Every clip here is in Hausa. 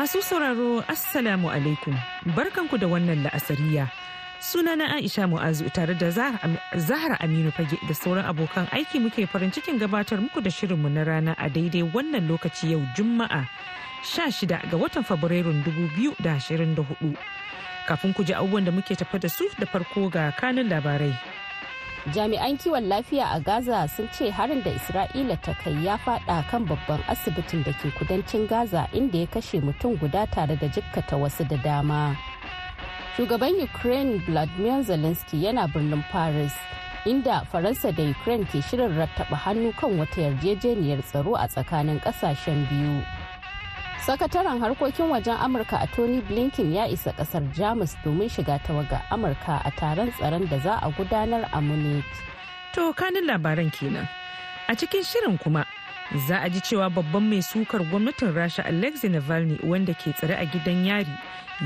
Masu sauraro Assalamu alaikum barkanku da wannan la'asariya. Sunana Aisha Mu'azu tare da Zahra Aminu Fage da sauran abokan aiki muke farin cikin gabatar muku da shirinmu na rana a daidai wannan lokaci yau Juma'a 16 ga watan Fabrairun 2024. Kafin ku ji abubuwan da muke tafa da su da farko ga kanin labarai. Jami'an kiwon lafiya a gaza sun ce harin da isra'ila ta kai ya fada kan babban asibitin da ke kudancin gaza inda ya kashe mutum guda tare da jikkata wasu da dama. Shugaban ukraine vladimir zelensky yana birnin paris inda faransa da ukraine ke shirin rattaba hannu kan wata yarjejeniyar tsaro a tsakanin ƙasashen biyu. Sakataren harkokin wajen amurka a tony blinken ya isa ƙasar jamus domin shiga tawaga amurka a taron tsaron da za a gudanar a munich To kanin labaran kenan. A cikin shirin kuma za a ji cewa babban mai sukar gwamnatin Rasha Alexei Navalny wanda ke tsare a gidan yari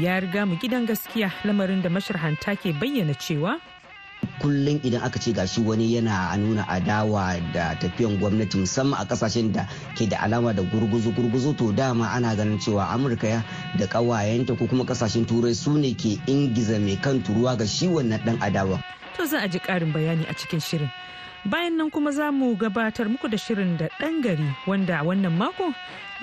ya riga mu gidan gaskiya lamarin da masharhanta ke bayyana cewa kullum idan aka ce gashi wani yana nuna adawa da tafiyan gwamnati musamman a ƙasashen da ke da alama da gurguzu gurguzu to dama ana ganin cewa amurka da kawayenta ko kuma ƙasashen turai su ne ke ingiza mai kan turuwa ga shi wannan dan adawa to za a ji karin bayani a cikin shirin. Bayan nan kuma za mu gabatar muku da shirin da ɗan gari wanda wannan mako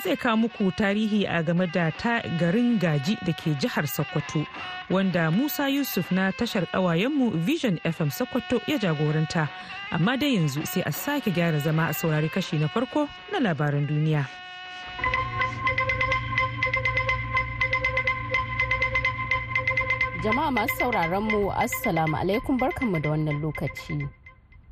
zai kawo muku tarihi a game da ta garin gaji da ke jihar Sokoto wanda Musa Yusuf na tashar ƙawayenmu Vision FM Sokoto ya jagoranta. Amma dai yanzu sai a sake gyara zama a saurari kashi na farko na labaran duniya. jama'a masu sauraron mu assalamu alaikum barkanmu da wannan lokaci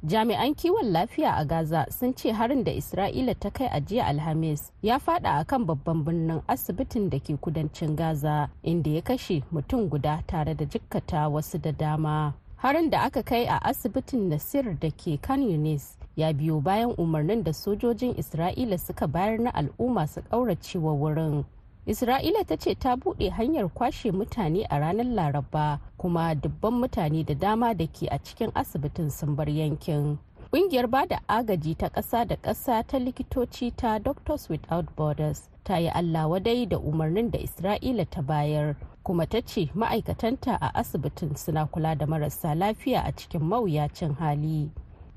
jami'an kiwon lafiya a gaza sun ce harin da isra'ila ta kai a jiya alhamis ya fada a kan babban birnin asibitin da ke kudancin gaza inda ya kashe mutum guda tare da jikkata wasu da dama. Harin da aka kai a asibitin nasir da ke kan yunis ya biyo bayan umarnin da sojojin isra'ila suka bayar na al'umma su ƙauracewa wurin. Isra'ila ta ce ta buɗe hanyar kwashe mutane a ranar laraba kuma dubban mutane da dama da ke a cikin asibitin sun bar yankin Ƙungiyar ba da agaji ta ƙasa da ƙasa ta likitoci ta Doctors Without Borders ta yi Allah wadai da umarnin da Isra'ila ta bayar kuma ta ce ma'aikatanta a asibitin suna kula da marasa lafiya a cikin mawuyacin hali.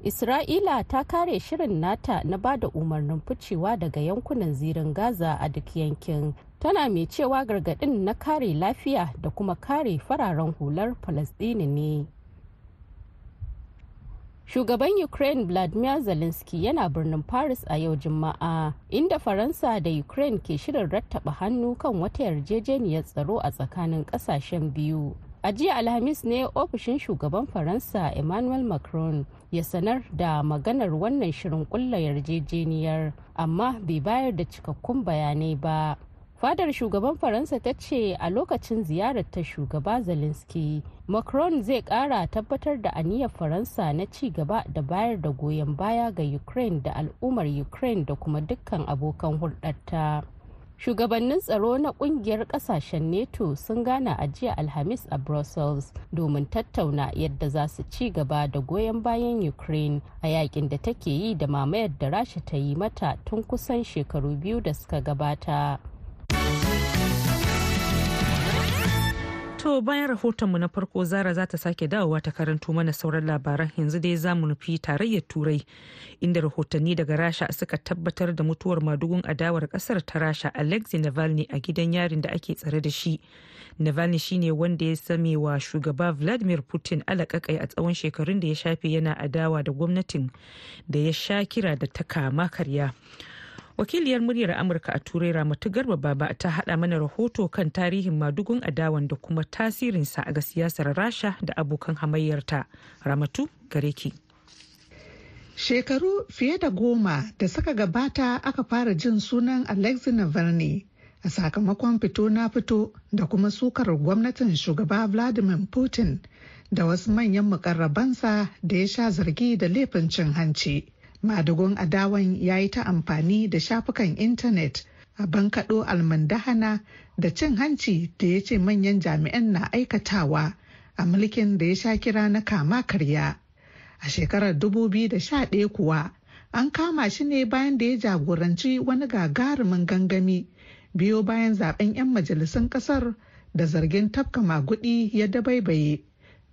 Isra'ila ta kare shirin nata na ba da umarnin ficewa daga yankunan zirin Gaza a duk yankin tana mai cewa gargaɗin na kare lafiya da kuma kare fararen hular falasdini ne. Shugaban ukraine vladimir zelensky yana birnin paris a yau juma'a inda faransa da ukraine ke shirin rattaba hannu kan wata yarjejeniyar tsaro a tsakanin ƙasashen biyu. A jiya alhamis ne ofishin shugaban faransa emmanuel macron ya sanar da maganar wannan shirin kulla yarjejeniyar amma bai bayar da cikakkun bayanai ba. Fadar shugaban faransa ta ce a lokacin ziyarar ta shugaba zelensky macron zai kara tabbatar da aniyar faransa na ci gaba da bayar da goyon baya ga ukraine da al'ummar ukraine da kuma dukkan abokan hulɗarta. Shugabannin tsaro na ƙungiyar ƙasashen neto sun gana a jiya alhamis a brussels domin tattauna yadda za su ci gaba da goyon bayan ukraine a yaƙin da take yi da mamayar da rasha ta yi mata tun kusan shekaru biyu da suka gabata. To bayan rahotonmu na farko zara za ta sake dawowa ta karanto mana sauran labaran. Yanzu dai za mu nufi tarayyar turai inda rahotanni daga rasha suka tabbatar da mutuwar madugun adawar ƙasar ta rasha alexei navalny a gidan yarin da ake tsare da shi. Navalny shine wanda ya same wa shugaba vladimir putin alakakai a tsawon shekarun da ya shafe yana adawa da gwamnatin da ya sha kira da ta kama karya. Wakiliyar muryar amurka a turai ramatu garba baba ta hada mana rahoto kan tarihin madugun adawan da kuma tasirinsa ga siyasar rasha da abokan hamayyarta. Ramatu gare ki. Shekaru fiye da goma da suka gabata aka fara jin sunan alexei navalny a sakamakon fito na fito da kuma sukar gwamnatin shugaba vladimir putin da wasu manyan mukarrabansa da ya sha zargi da laifin cin hanci. Madugun adawan ya yi ta amfani da shafukan intanet a bankaɗo almandahana da cin hanci da ya ce manyan jami'an na aikatawa a mulkin da ya sha kira na kama karya. A shekarar 2011 kuwa an kama shi ne bayan da ya jagoranci wani gagarumin gangami biyo bayan zaɓen 'yan majalisun ƙasar da zargin tafka magudi ya dabaibaye.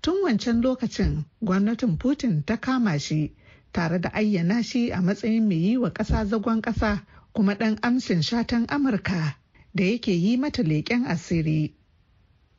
Tun wancan lokacin gwamnatin putin ta kama shi. Tare da ayyana shi a matsayin mai yi wa ƙasa zagon ƙasa kuma ɗan amshin shatan amurka da yake yi mata leƙen asiri.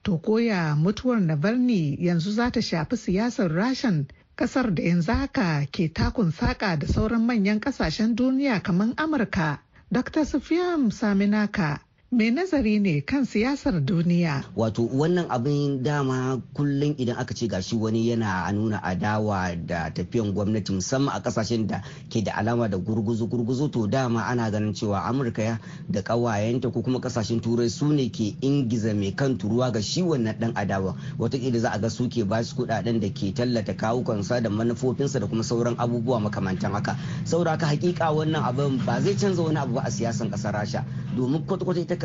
To koya mutuwar navalny yanzu za ta shafi siyasar rashan ƙasar da yanzu haka ke takun saƙa da sauran manyan ƙasashen duniya kamar amurka. Dr sufiyam saminaka mai nazari ne kan siyasar duniya. Wato wannan abin dama kullum idan aka ce gashi wani yana nuna adawa da tafiyan gwamnati musamman a ƙasashen da ke da alama da gurguzu gurguzu to dama ana ganin cewa Amurka da kawayenta ko kuma ƙasashen turai su ne ke ingiza mai kan turuwa ga shi wannan dan adawa. Watakila za a ga su ke ba su kuɗaɗen da ke tallata kawukansa da manufofinsa da kuma sauran abubuwa makamantan haka. Saboda haka hakika wannan abin ba zai canza wani abu ba a siyasan ƙasar rasha. Domin kwata-kwata ita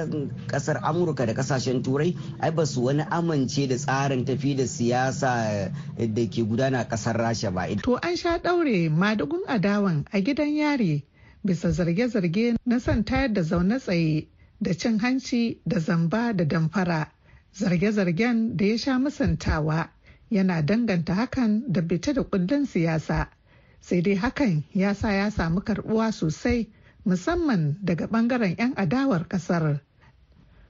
ƙasar amurka da ƙasashen turai ai ba su wani amince da tsarin tafi da siyasa da ke gudana ƙasar rasha ba. To an sha daure madugun adawan a gidan yari bisa zarge-zarge na son tayar da zaune tsaye da cin hanci da zamba da damfara. Zarge-zargen da ya sha musantawa yana danganta hakan da bita da kullun siyasa. Sai dai hakan ya sa ya samu karbuwa sosai musamman daga ɓangaren 'yan adawar ƙasar.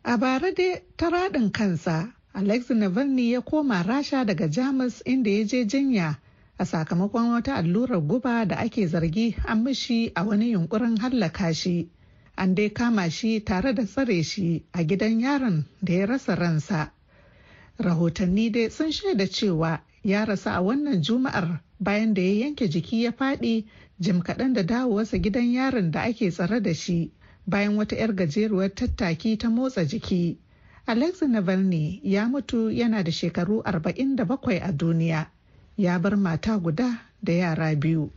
A bara dai ta raɗin kansa, Alex Navalny ya koma rasha daga Jamus inda ya je jinya a sakamakon wata allurar guba da ake zargi an mishi a wani yunkurin hallaka shi. An dai kama shi tare da tsare shi a gidan yaron da ya rasa ransa. Rahotanni dai sun shaida cewa ya rasa a wannan juma'ar bayan da ya yanke jiki ya faɗi jim kaɗan da dawowarsa gidan yaron da ake tsare da shi bayan wata 'yar gajeruwar tattaki ta motsa jiki. Alexei Navalny ya mutu yana da shekaru 47 a duniya. Ya bar mata guda da yara biyu.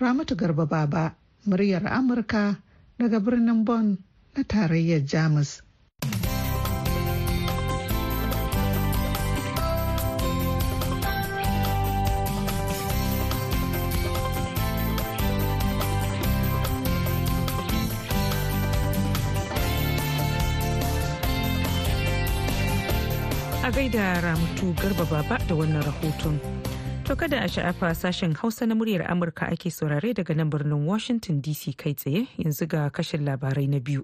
Ramatu Garba Baba, muryar Amurka daga birnin Bonn na tarayyar Jamus. A gaida ramutu garba baba da wannan rahoton. To kada a sha'afa sashen Hausa na muryar Amurka ake saurare daga nan birnin Washington DC kai tsaye yanzu ga kashin labarai na biyu.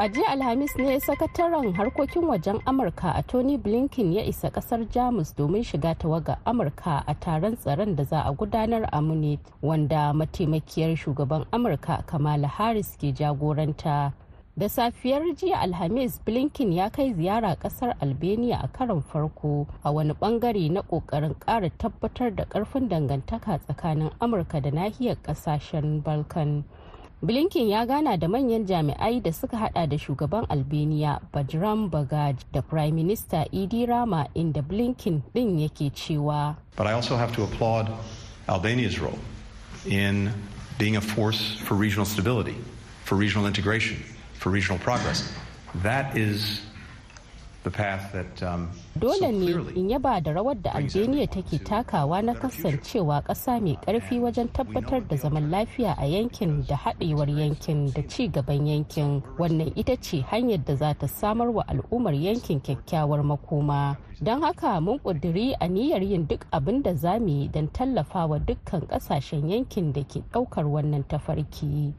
A jiya alhamis ne sakataren harkokin wajen amurka a tony blinken ya isa ƙasar jamus domin shiga tawaga amurka a taron tsaron da za a gudanar a munich wanda mataimakiyar shugaban amurka kamala harris ke jagoranta. Da safiyar jiya alhamis blinken ya kai ziyara ƙasar albania a karon farko a wani ɓangare na ƙoƙarin kara tabbatar da ƙarfin dangantaka tsakanin amurka da nahiyar ƙasashen balkan. Blinken ya gana da manyan jami'ai da suka hada da shugaban albania bajram bagaj da prime minister idi rama inda blinken din yake cewa but i also have to applaud albania's role in being a force for regional stability for regional integration for regional progress. That is Dole ne in yaba da rawar da Albania take takawa na kasancewa ƙasa mai ƙarfi wajen tabbatar da zaman lafiya a yankin da haɗewar yankin da ci gaban yankin. Wannan ita ce hanyar da za ta samar wa al'ummar yankin kyakkyawar makoma. Don haka mun ƙudiri niyyar yin duk abin da za mu yi don tallafawa dukkan ƙasashen yankin da ke ɗaukar wannan tafarki.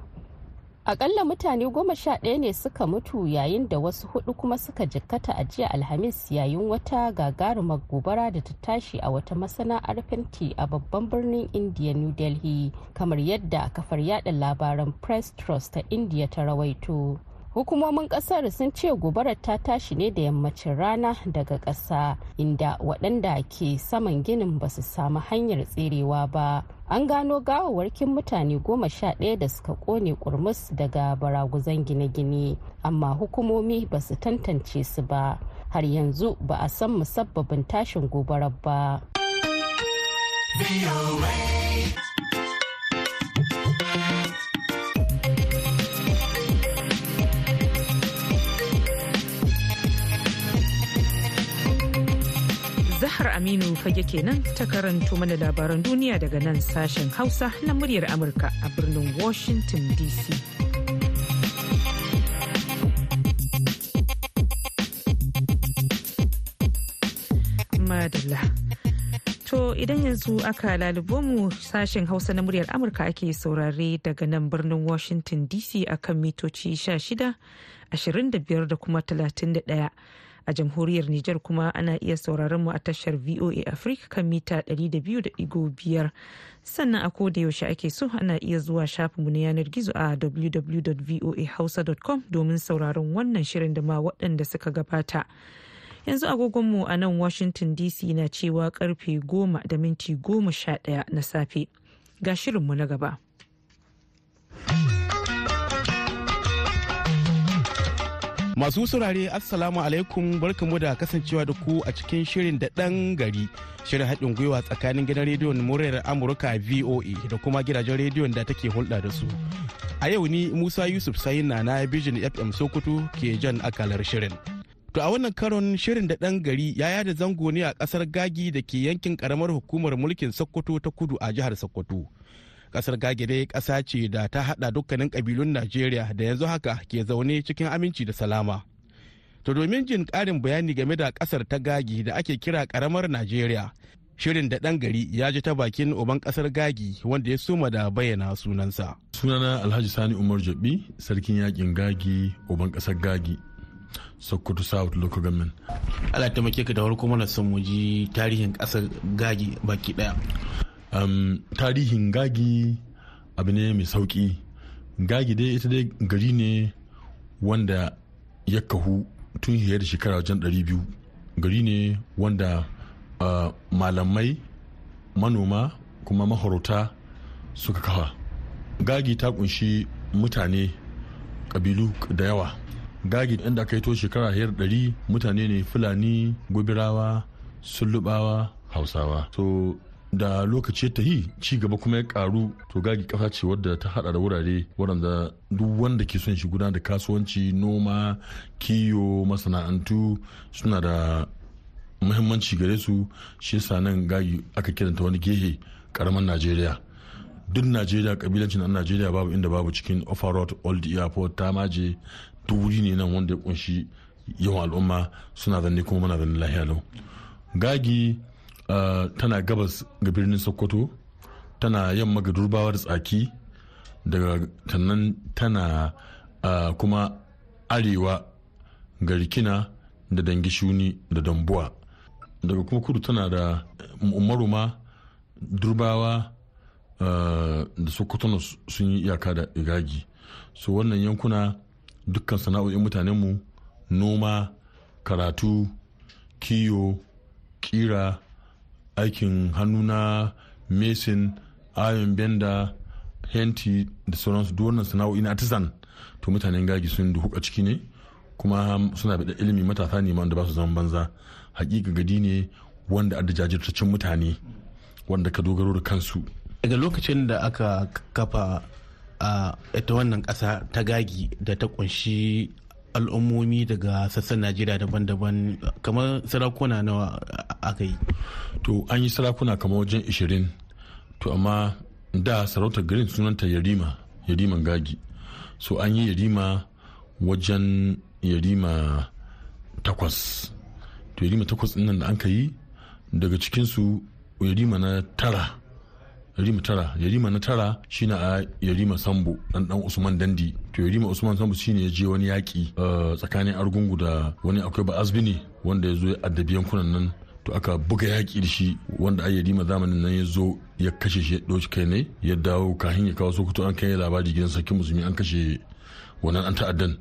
Akalla mutane goma sha ɗaya ne suka mutu yayin da wasu huɗu kuma suka jikkata a jiya alhamis yayin wata gagarumar gobara da ta tashi a wata masana'ar fenti a babban birnin india new delhi kamar yadda kafar yada labaran press trust ta india ta rawaito. Hukumomin ƙasar sun ce gobarar ta tashi ne da yammacin rana daga ƙasa inda waɗanda ke saman ginin ba su samu hanyar tserewa ba. An gano gawawarkin mutane goma sha ɗaya da suka ƙone kurmus daga baraguzan gine-gine amma hukumomi ba su tantance su ba har yanzu ba a san musabbabin tashin gobarar ba. Aminu fage kenan ta karanto mana labaran duniya daga nan sashen Hausa na muryar Amurka a birnin Washington DC. Madalla. To idan yanzu aka lalubo mu sashen Hausa na muryar Amurka ake saurare daga nan birnin Washington DC akan mitoci 16, 25 da kuma 31. A jamhuriyar Nijar kuma ana iya sauraron mu a tashar VOA Africa kan mita 200.5 sannan a koda yaushe ake so ana iya zuwa shafinmu na yanar gizo a www.voahausa.com domin sauraron wannan shirin da ma waɗanda suka gabata. Yanzu agogonmu a nan Washington DC na cewa ƙarfe goma da minti goma sha ɗaya na safe. Ga shirinmu na gaba. Masu saurare Assalamu alaikum barkamu da kasancewa da ku a cikin shirin da ɗan gari shirin haɗin gwiwa tsakanin gidan rediyon muryar Amurka VOA da kuma gidajen rediyon da take hulɗa da su. A yau ni Musa Yusuf Sayin na Bijin FM Sokoto ke jan akalar shirin. To a wannan karon shirin da ɗan gari ya yada zango ne a ƙasar Gagi da ke yankin ƙaramar hukumar mulkin Sokoto ta kudu a jihar Sokoto. Ƙasar gage dai kasa ce da ta hada dukkanin kabilun najeriya da yanzu haka ke zaune cikin aminci da salama. To domin jin karin bayani game da ƙasar ta gagi da ake kira karamar najeriya shirin da ɗan gari ya ji ta bakin uban ƙasar gagi wanda ya suma da bayyana sunansa. Sunana alhaji sani umar jabi sarkin yaƙin gagi uban ƙasar gagi sokoto south local government. Ala taimake ka da farko mana son mu ji tarihin ƙasar gagi baki ɗaya um, tarihin gagi abu ne mai sauƙi gagi dai ita dai gari ne wanda ya kahu tun fiye da shekara wajen 200 gari ne wanda uh, malamai manoma kuma mahorota suka kafa. Gagi ta ƙunshi mutane kabilu da yawa. Gagi inda aka yi to shekara hiyar ɗari mutane ne fulani gobirawa sulubawa hausawa. so da lokaci ta yi ci gaba kuma ya karu. To gagi kasa ce wadda ta hada da wurare waɗanda duk wanda ke son shi gudanar da kasuwanci noma kiyo masana'antu suna da muhimmanci gare su. Shi yasa nan gagi aka kiranta wani gehe karaman najeriya. Duk najeriya kabilancin an najeriya babu inda babu cikin offerot old airport tamaje duk wuri ne nan wanda ya ƙunshi yawan al'umma. Suna zanne kuma muna zanne lahiya lau. Gagi tana gabas ga birnin sokoto tana yamma ga durbawar tsaki daga tannan tana uh, kuma arewa ga rikina da dangi shuni da dambuwa. Daga kuma kudu tana da umaruma durbawa uh, da sokoto sun yi iyaka da igagi. So wannan yankuna dukkan sana'o'in mutanenmu noma karatu kiyo kira aikin hannu na mesin ayon benda henti da sauransu. Duk wannan sana'o'i na artisan to mutanen gagi sun duhu a ciki ne kuma suna da ilimi matasa ne wanda ba su zama banza. Hakika gadi ne wanda a da jajirtaccen mutane wanda ka dogaro da kansu. Daga lokacin da aka kafa a ita wannan kasa ta gagi da ta ƙunshi al'ummomi daga sassan najeriya daban-daban kamar sarakuna nawa aka yi? To an yi sarakuna kamar wajen 20 to amma da sarautar garin sunanta yarima yariman gagi so an yi yarima wajen yarima takwas. To yarima takwas nan da an ka yi daga cikinsu yarima na tara. Yarima tara. Yarima na tara shine a yarima sambo dan dan usman dandi. To yarima usman sambo shine ya je wani yaki tsakanin argungu da wani akwai ba azbini wanda ya zo ya addabi yankunan nan. To aka buga yaki da shi wanda ai yarima zamanin nan ya zo ya kashe shi ya ɗauki kai ne ya dawo kahin ya kawo sokoto. An kai labari gidan sarkin musulmi an kashe wannan an ta'addan.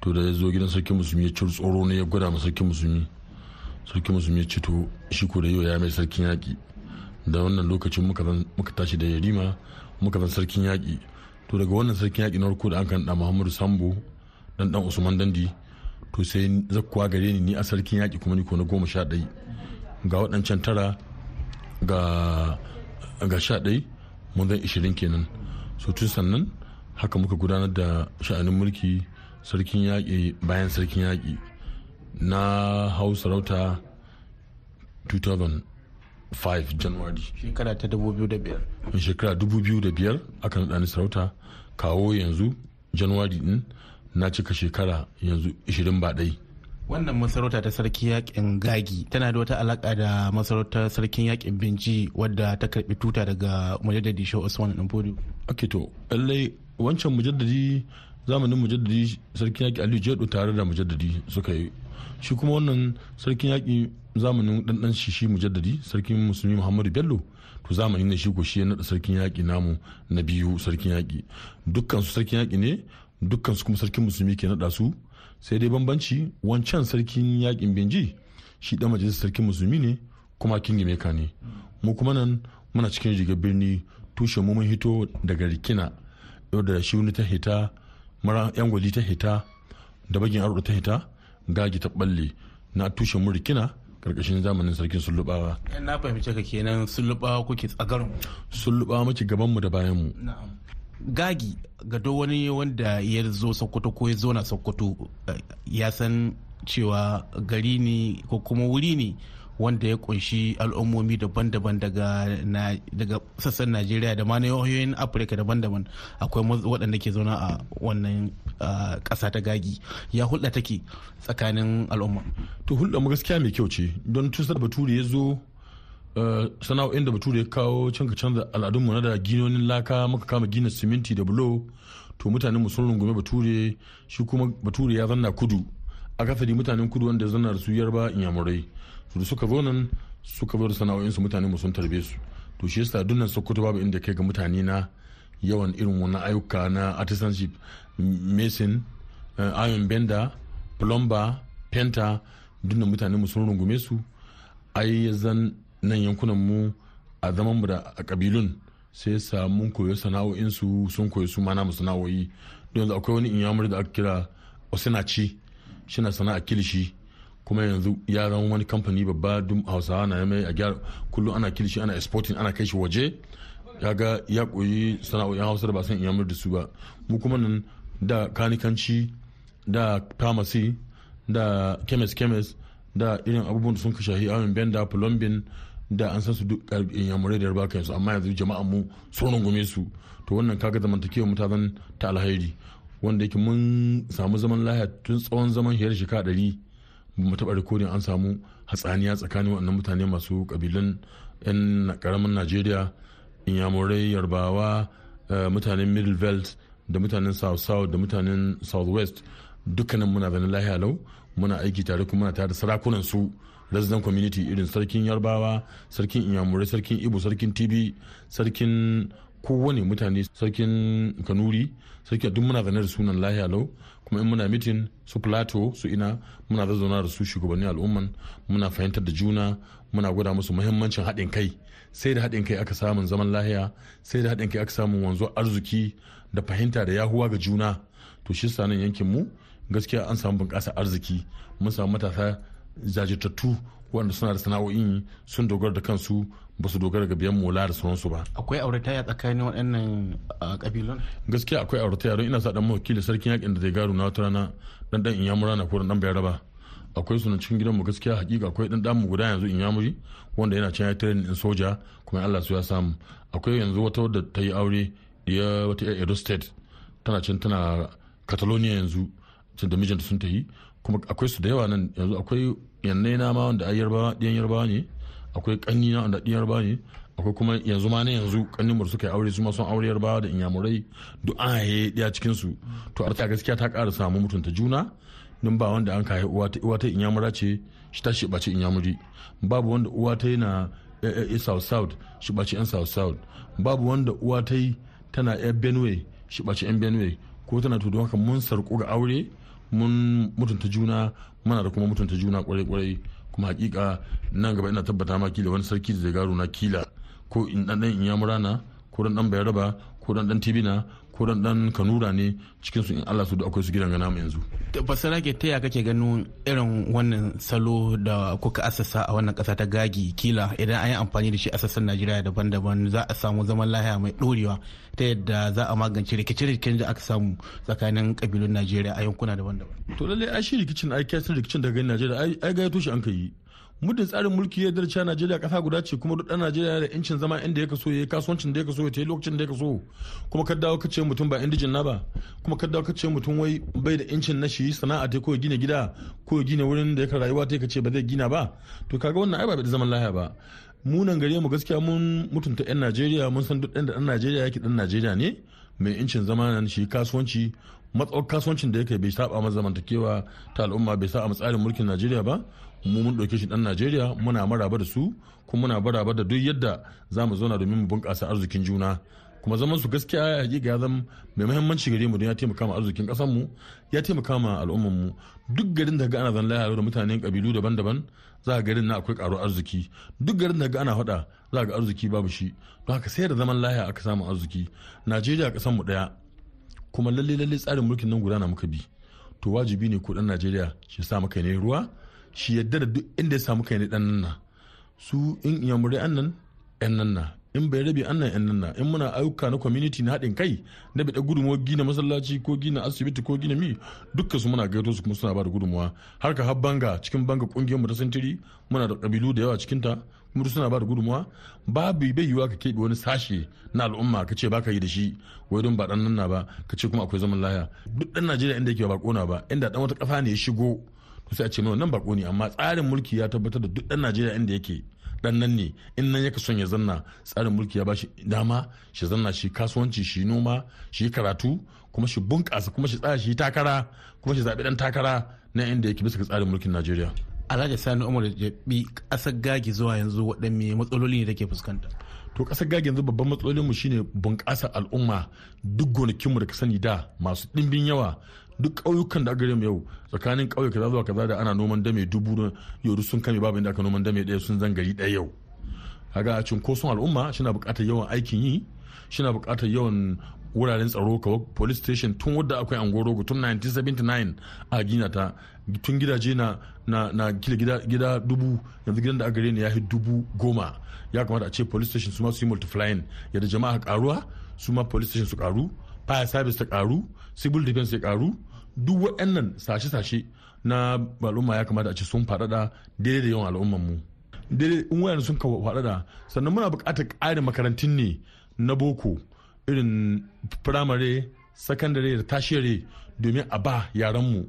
To da ya zo gidan sarkin musulmi ya ciro tsoro ne ya gwada ma sarkin musulmi. Sarkin musulmi ya ce to shi ko da yau ya mai sarkin yaƙi. Da wannan lokacin muka tashi da yarima muka zan sarkin yaƙi. To daga wannan sarkin yaƙi na farko da an kan da muhammadu sambo dan dan usman dandi to sai zakkuwa gare ni ni a sarkin yaƙi kuma ni ko na goma sha ɗai. Ga waɗancan tara ga ga sha ɗai mun zan ishirin kenan. So tun sannan haka muka gudanar da sha'anin mulki sarkin yaƙi bayan sarkin yaƙi. Na hau sarauta 2005 january. Shekara ta 2005 shekara 2005 aka naɗa ni sarauta. Kawo yanzu january din na cika shekara yanzu 20 ba ɗai. Wannan masarauta ta sarki yaƙin gagi tana da wata alaka da masarautar sarkin yaƙin binci wadda ta karɓi tuta daga mujaddadi shehu usman dan fodio ake to lallai wancan mujaddadi zamanin mujaddadi sarkin yaki aliyu jedo tare da mujaddadi suka yi. Shi kuma wannan sarkin yaki zamanin ɗanɗan shi shi mujaddadi sarkin musulmi muhammadu bello to zamani ne shi ko shi ya naɗa sarkin yaƙi namu na biyu sarkin yaƙi. Dukkan su sarkin yaƙi ne dukkan su kuma sarkin musulmi ke naɗa su. Sai dai bambanci wancan sarkin yaƙin benji shi ɗan majalisar sarkin musulmi ne kuma kingi meka ne. Mu kuma nan muna cikin rigar birni tushe mu mun hito daga rikina yau da shi wani ta hita mara yan gwali ta hita da bagin aro ta hita gagi ta balle na tushe mu rikina ƙarƙashin zamanin sarkin sullubawa. Na fahimci ka kenan sullubawa kuke tsagarin sullubawa muke gaban mu da bayan mu gagi ga duk wani wanda ya zo sokoto ko ya zo na sokoto ya san cewa gari ne ko kuma wuri ne wanda ya ƙunshi al'ummomi daban-daban daga sassan najeriya da ma na yahoyin afirka daban-daban. Akwai waɗanda ke zauna a wannan ƙasa ta gagi. Ya hulɗa take tsakanin al'umma. To hulɗa mu gaskiya mai kyau ce. Don tusar bature ya zo sana'o'in da bature ya kawo canka canza al'adunmu na da ginonin laka muka kama gina siminti da bulo to mutanen mu sun rungume bature shi kuma bature ya zanna kudu. Akasari mutanen kudu wanda zanna da su yarba inyamurai. Da suka zo nan suka da sana'o'insu mutane mu sun tarbe su. To shi yasa dunnan sokoto babu inda kai ga mutane na yawan irin wannan ayyuka na artisanship mason iron bender plumber penta dunnan mutane mu sun rungume su. Ai zan nan yankunan mu a zaman mu da a kabilun sai sa mun koyo sana'o'insu sun koyo su mana mu sana'o'i. Don yanzu akwai wani inyamuri da aka kira osinaci shi na sana'a kilishi. Kuma yanzu ya zama wani kamfani babba dum hausawa na mai a gyara kullum ana kilishi ana exporting ana kai shi waje. Ya ga ya koyi sana'o'in hausa da ba san iyamur da su ba. Mu kuma nan da kanikanci da pharmacy da chemist chemist da irin abubuwan da sun ka shahi awon benda plumbing da an san su duk inyamurai da yarba kansu amma yanzu jama'an mu sun rungume su. To wannan kaga zamantakewa mu ta zan ta alhairi wanda yake mun samu zaman lahiya tun tsawon zaman hiyar shekara ɗari. Mu taɓa rikodin an samu hatsaniya tsakanin waɗannan mutane masu ƙabilun 'yan ƙaramin najeriya inyamurai yarbawa mutanen middle belt da mutanen south south da mutanen south west. Dukkanin muna zanen lahiya lau muna aiki tare kuma muna tare da sarakunan su resident community irin sarkin yarbawa sarkin inyamurai sarkin ibo sarkin tibi sarkin kowane mutane sarkin kanuri sarki duk muna zane da sunan lahiya lau. Kuma in muna mitin su plato su ina muna zazzauna da su shugabannin al'umman muna fahimtar da juna muna gwada musu muhimmancin haɗin kai. Sai da haɗin kai aka samun zaman lahiya sai da haɗin kai aka samun wanzuwar arziki da fahimta da yahuwa ga juna. To shi sanan yankin mu gaskiya an samu bunƙasa arziki. Mun samu matasa jajirtattu wanda suna da sana'o'in sun dogara da kansu ba su dogara ga biyan mola da sauransu ba. Akwai aurataya tsakanin waɗannan kabilun? Gaskiya akwai aurataya don ina sa dan mawakili sarkin yaƙin da zai garu na wata rana dan dan inyamura na ko dan bayar raba. Akwai sunan cikin gidan mu gaskiya hakika akwai dan dan mu guda yanzu inyamuri wanda yana can ya training in soja kuma Allah su ya samu. Akwai yanzu wata wadda ta yi aure ya wata Edo State tana can tana Catalonia yanzu can da mijinta sun ta yi kuma akwai su da yawa nan. Yanzu akwai yannai na ma wanda ai yarbawa ɗiyan yarbawa ne. Akwai kanni na wanda ɗiyan yarbawa ne. Akwai kuma yanzu ma na yanzu kannin mu suka yi aure su ma son aure yarbawa da inyamurai. Duk an haye ɗaya cikin su. To arta gaskiya ta ƙara samu mutunta juna. Don ba wanda an kaye uwa ta uwa ta inyamura ce shi ta shi ɓace inyamuri babu wanda uwa ta na south south shi ɓace yan south south. Babu wanda uwa ta tana yan benue shi ɓace yan benue. Ko tana to don haka mun sarƙu ga aure mun mutunta juna muna da kuma mutunta juna ƙwarai ƙwarai. Kuma hakika nan gaba ina tabbata ma kila wani sarki da zai garo na kila ko in dan dan inyamurana ko dan dan bayaraba ko dan dan tibina ko dan dan kanura ne cikin su in Allah su da akwai su gidan gana mu yanzu. Basara ke taya kake ganin irin wannan salo da kuka asasa a wannan kasa ta gagi kila? Idan an yi amfani da shi a sassan Najeriya daban-daban za a samu zaman lahiya mai dorewa ta yadda za a magance rikice-rikicen da aka samu tsakanin kabilun Najeriya a yankuna daban-daban. To lallai ai shi rikicin ai kyasin rikicin daga Najeriya ai ga ya toshe an kai muddin tsarin mulki ya darce najeriya kasa guda ce kuma duk dan najeriya da incin zama inda ya kaso ya kasuwancin da ya kaso ya tayi lokacin da ya kaso. Kuma ka dawo kace mutum ba indijin na ba. Kuma ka dawo kace mutum wai bai da incin na shi sana'a ta ko ya gina gida ko ya gina wurin da ya rayuwa ta kace ba zai gina ba. To kaga wannan ai ba da zaman lahiya ba. Mu nan gare mu gaskiya mun mutunta yan najeriya mun san duk ɗan da ɗan najeriya yake ɗan najeriya ne. Mai incin zama shi kasuwanci. Matsawar kasuwancin da yake bai saba masa zamantakewa ta al'umma bai saba tsarin mulkin najeriya ba. Mu mun ɗauke shi ɗan najeriya muna maraba da su kuma muna maraba da duk yadda za mu zauna domin mu bunƙasa arzikin juna. Kuma zaman su gaskiya ya hakika ya zama mai muhimmanci gare mu don ya taimaka ma arzikin ƙasar mu ya taimaka ma al'ummar mu. Duk garin da ga ana zan lahiya da mutanen kabilu daban-daban za ga garin na akwai ƙaro arziki. Duk garin da ga ana faɗa za ga arziki babu shi. Don haka sai da zaman lahiya aka samu arziki. Najeriya ƙasar mu ɗaya kuma lalle lalle tsarin mulkin nan gudana muka bi. To wajibi ne ko ɗan najeriya shi sa maka ne ruwa shi yadda da duk inda ya samu kai ne dan nan na. Su in yamurai annan yan nan na. In bai rabe annan yan nan na. In muna ayyuka na community na haɗin kai na bi da gudunmuwa gina masallaci ko gina asibiti ko gina mi dukkan su muna gaito su kuma suna ba da gudunmuwa. Har ka banga cikin banga ƙungiyar mu ta santiri muna da kabilu da yawa cikin ta kuma suna ba da gudunmuwa. Babu bai yiwuwa ka keɓe wani sashe na al'umma ka ce baka yi da shi wai don ba dan nan na ba ka ce kuma akwai zaman laya duk dan najeriya inda yake ba kona ba inda dan wata kafa ne ya shigo sai a ce mai nan bako ne amma tsarin mulki ya tabbatar da duk dan najeriya inda yake. Dan nan ne. In nan yake son ya zanna tsarin mulki ya bashi dama shi zanna shi kasuwanci shi noma shi karatu kuma shi bunƙasa kuma shi tsaya shi takara kuma shi zaɓi dan takara na inda yake bisa tsarin mulkin najeriya. Alhaji sani umar jabi ƙasar gagi zuwa yanzu waɗanne matsaloli ne take fuskanta? To ƙasar gagi yanzu babban matsalolin mu shine bunƙasa al'umma. Duk gonakinmu da ka sani da masu ɗimbin yawa duk ƙauyukan da aka gare mu yau tsakanin ƙauye kaza zuwa kaza da ana noman dame dubu na yau sun kame babu inda aka noman dame ɗaya sun zangari ɗaya yau. Kaga cunkoson al'umma shina buƙatar yawan aikin yi shina buƙatar yawan wuraren tsaro kawai police station tun wadda akwai angorogo tun 1979 a gina ta. Tun gidaje na na na gida, gida dubu yanzu gidan da aka gare ne ya dubu goma. Ya kamata a ce police station su ma su yi multiplying yadda jama'a karuwa su ma police station su karu fire service ta karu civil defense ya karu duk waɗannan sashe-sashe na al'umma ya kamata a ce sun faɗaɗa daidai da yawan al'umman mu daidai in wayan sun faɗaɗa sannan muna buƙatar ƙarin makarantun ne na boko irin firamare sakandare da tashiyare domin a ba yaranmu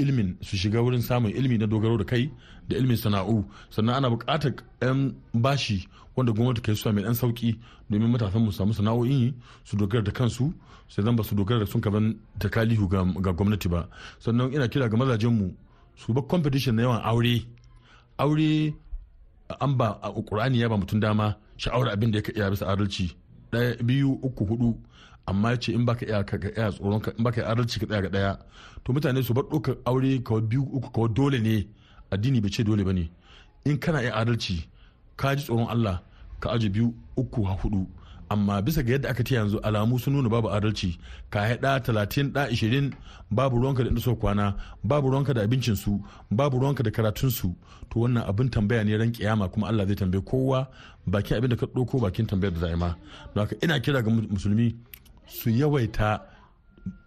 ilimin su shiga wurin samun ilimi na dogaro da kai da ilimin sana'u. Sannan ana buƙatar 'yan bashi wanda gwamnati kai suwa mai ɗan sauƙi domin matasan mu samu sana'o'in su dogara da kansu sai zan ba su dogara da sun kaban takalihu ga gwamnati ba. Sannan ina kira ga mazajen mu su ba competition na yawan aure. Aure an ba a ƙur'ani ya ba mutum dama sha'awar abin da ya bisa adalci. Ɗaya biyu uku huɗu amma ya ce in baka iya ka iya tsoron in baka adalci ka tsaya ga ɗaya to mutane su bar ɗaukar aure kawai biyu uku kawai dole ne. Addini bai ce dole ba ne. In kana iya adalci ka ji tsoron Allah ka aje biyu uku ha huɗu amma bisa ga yadda aka ce yanzu alamu sun nuna babu adalci ka yi ɗa talatin ɗa ishirin babu ruwanka da inda kwana babu ruwanka da abincinsu babu ruwanka da karatunsu to wannan abin tambaya ne ran kiyama kuma Allah zai tambaye kowa bakin abin da ka ɗauko bakin tambayar da za ma. Don haka ina kira ga musulmi su yawaita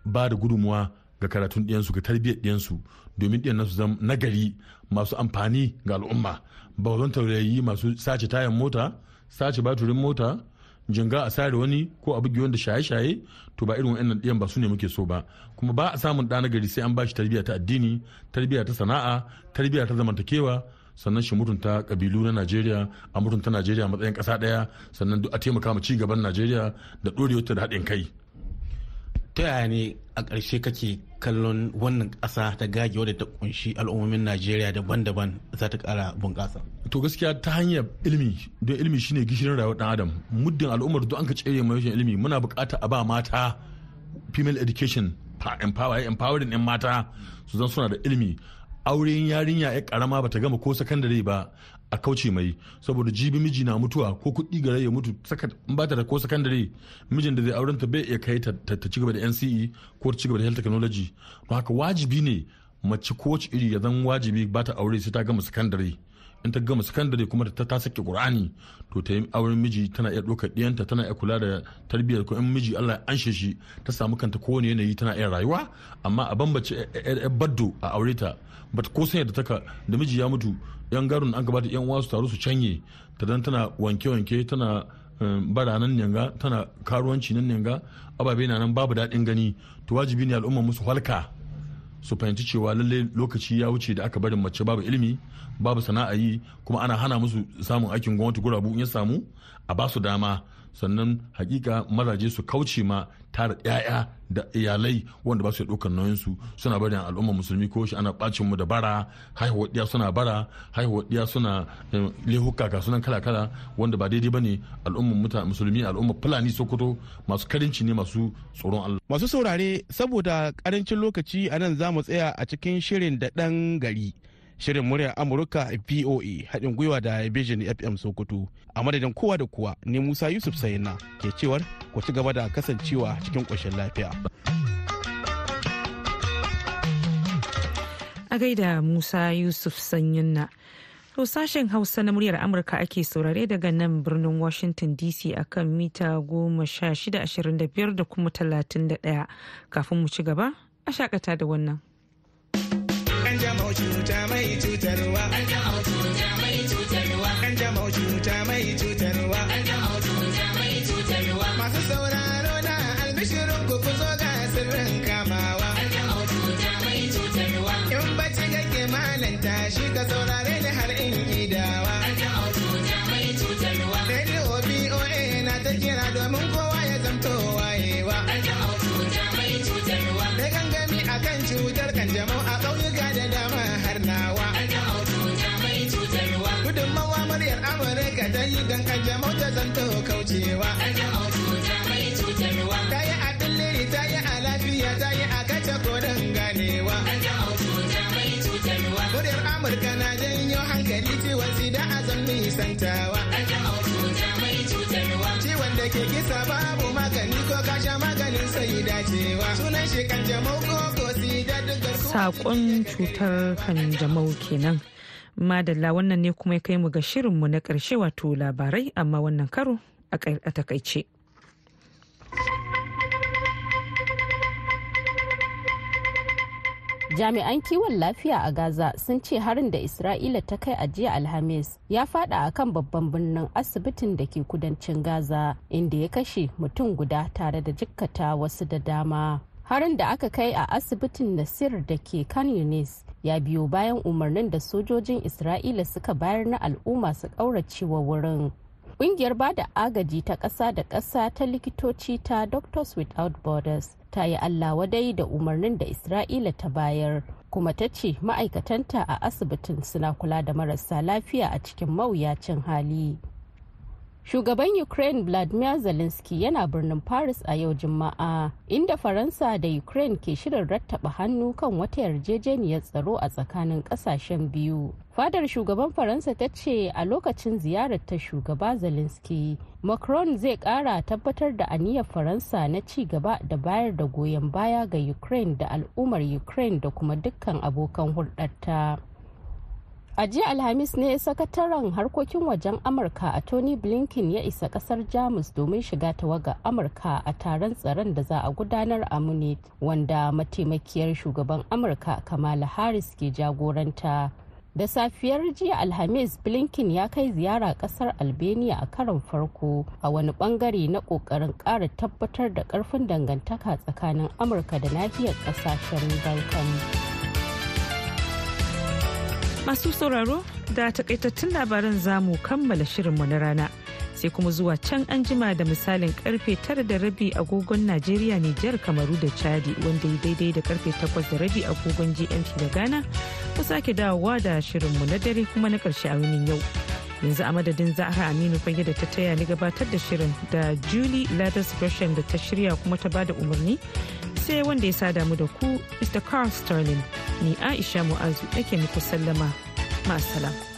ba da gudunmuwa ga karatun ɗiyansu ga tarbiyyar ɗiyansu domin ɗiyan nasu zama nagari masu amfani ga al'umma. Ba zan taurayi masu sace tayan mota sace baturin mota jinga a sare wani ko a bugi wanda shaye-shaye to ba irin wa'annan ɗiyan ba su ne muke so ba. Kuma ba a samun ɗa nagari sai an ba shi tarbiyya ta addini tarbiyya ta sana'a tarbiyya ta zamantakewa sannan shi mutunta kabilu na najeriya a mutunta najeriya matsayin ƙasa ɗaya sannan a taimaka ma ci gaban najeriya da ɗorewar da haɗin kai. Ta yaya ne a ƙarshe kake kallon wannan ƙasa ta gage wadda ta ƙunshi al'ummomin najeriya daban-daban za ta ƙara bunƙasa? To gaskiya ta hanyar ilimi don ilimi shine gishirin rayuwar dan adam. Muddin al'ummar duk an ka tsere mai ilimi muna buƙata a ba mata female education empower empowering din mata su zan suna da ilimi. Auren yarinya ya karama bata gama ko sakandare ba a kauce mai. Saboda jibi miji na mutuwa ko kuɗi gare ya mutu in ba ta da ko sakandare mijin da zai auren ta bai iya kai ta ci gaba da NCE ko ta ci gaba da health technology. Don haka wajibi ne mace ko iri ya zan wajibi ba ta aure sai ta gama sakandare. In ta gama sakandare kuma ta ta sake qur'ani to ta yi auren miji tana iya ɗaukar ɗiyanta tana iya kula da tarbiyyar ko in miji Allah anshe shi ta samu kanta kowane yanayi tana iya rayuwa amma a bambace baddo a aure ta. Bata ko sanya da taka da miji ya mutu yan garun an gabata yan uwa su taru su canye ta dan tana wanke-wanke tana bara nan yanga tana karuwanci nan yanga ababe na nan babu daɗin gani. To wajibi ne al'umma musu halka. Su fahimci cewa lalle lokaci ya wuce da aka barin mace babu ilimi babu sana'a yi kuma ana hana musu samun aikin gwamnati gurabu in ya samu a ba su dama. Sannan hakika mazaje su kauce ma tara yaya da iyalai wanda ba su ɗaukar nauyin su suna barin al'ummar musulmi ko shi ana bacin mu da bara haihuwar diya suna bara haihuwar diya suna lehuka ka sunan kala kala wanda ba daidai ba ne al'ummar mutane musulmi al'ummar fulani sokoto masu karinci ne masu tsoron Allah. Masu saurare saboda ƙarancin lokaci a nan za mu tsaya a cikin shirin da ɗan gari. Shirin muryar amurka voa haɗin gwiwa da vision fm sokoto. A madadin kowa da kowa ne musa yusuf sayina ke cewar ku ci gaba da kasancewa cikin ƙoshin lafiya. A gaida musa yusuf sanyinna to sashen hausa na muryar amurka ake saurare daga nan birnin washington dc akan mita goma sha shida ashirin da biyar da kuma talatin da ɗaya. Kafin mu ci gaba a shakata da wannan. Kanjamau cuta mai cutarwa. Kanjamau cuta mai cutarwa. Kanjamau cuta mai cutarwa. Kanjamau cuta mai cutarwa. Masu sauraro na albishirin ku ku zo ga sirrin kamawa. Kanjamau cuta mai cutarwa. In bacci kake malanta shi ka saurare Amurka ta yi don kanjamau ta zanto kaucewa. Ta yi a billiri ta yi a lafiya ta yi a kace koren ganewa. Muryar Amurka na janyo hankali ciwon sida a zan nisantawa. Ciwon da ke kisa babu magani ko kasha maganin sai dacewa. Sunan shi kanjamau ko ko sida duk Sakon cutar kanjamau kenan. Madalla wannan ne kuma ya kai mu ga shirinmu na ƙarshe wato labarai amma wannan karo a taƙaice. jami'an kiwon lafiya a gaza sun ce harin da isra'ila ta kai a jiya alhamis ya fada a kan babban birnin asibitin da ke kudancin gaza inda ya kashe mutum guda tare da jikkata wasu da dama harin da aka kai a asibitin nasir da ke kan yunis ya biyo bayan umarnin da sojojin isra'ila suka bayar na al'umma su ƙauracewa wurin Ƙungiyar ba da agaji ta ƙasa da ƙasa ta likitoci ta Doctors Without Borders ta yi Allah wadai da umarnin da Isra'ila ta bayar kuma ta ce ma'aikatanta a asibitin suna kula da marasa lafiya a cikin mawuyacin hali. Shugaban Ukraine Vladimir Zelensky yana birnin Paris a yau Juma'a, inda Faransa da Ukraine ke shirin rattaba hannu kan wata yarjejeniyar tsaro a tsakanin ƙasashen biyu. Fadar shugaban Faransa ta ce a lokacin ziyarar ta shugaba Zelensky, Macron zai kara tabbatar da aniyar Faransa na ci gaba da bayar da goyon baya ga Ukraine da al'ummar Ukraine da kuma dukkan abokan hulɗarta. A jiya alhamis ne sakataren harkokin wajen amurka a tony blinken ya isa ƙasar jamus domin shiga tawaga amurka a taron tsaron da za a gudanar a munich wanda mataimakiyar shugaban amurka kamala harris ke jagoranta. Da safiyar jiya alhamis blinken ya kai ziyara ƙasar albania a karon farko a wani ɓangare na ƙoƙarin kara tabbatar da ƙarfin dangantaka tsakanin amurka da nahiyar ƙasashen balkan. Masu sauraro da takaitattun labaran za mu kammala shirinmu na rana sai kuma zuwa can an jima da misalin ƙarfe tara da rabi agogon Najeriya Nijar Kamaru da Chadi wanda ya daidai da ƙarfe takwas da rabi agogon GMT da Ghana ku sake dawowa da shirinmu na dare kuma na ƙarshe a wunin yau. Yanzu a madadin Zahra Aminu fage da ta taya ni gabatar da shirin da Julie Ladders Gresham da ta shirya kuma ta ba da umarni sai wanda ya sada mu da ku mr. Carl sterling. Ni aisha mu'azu nake muku sallama. Ma'asalam.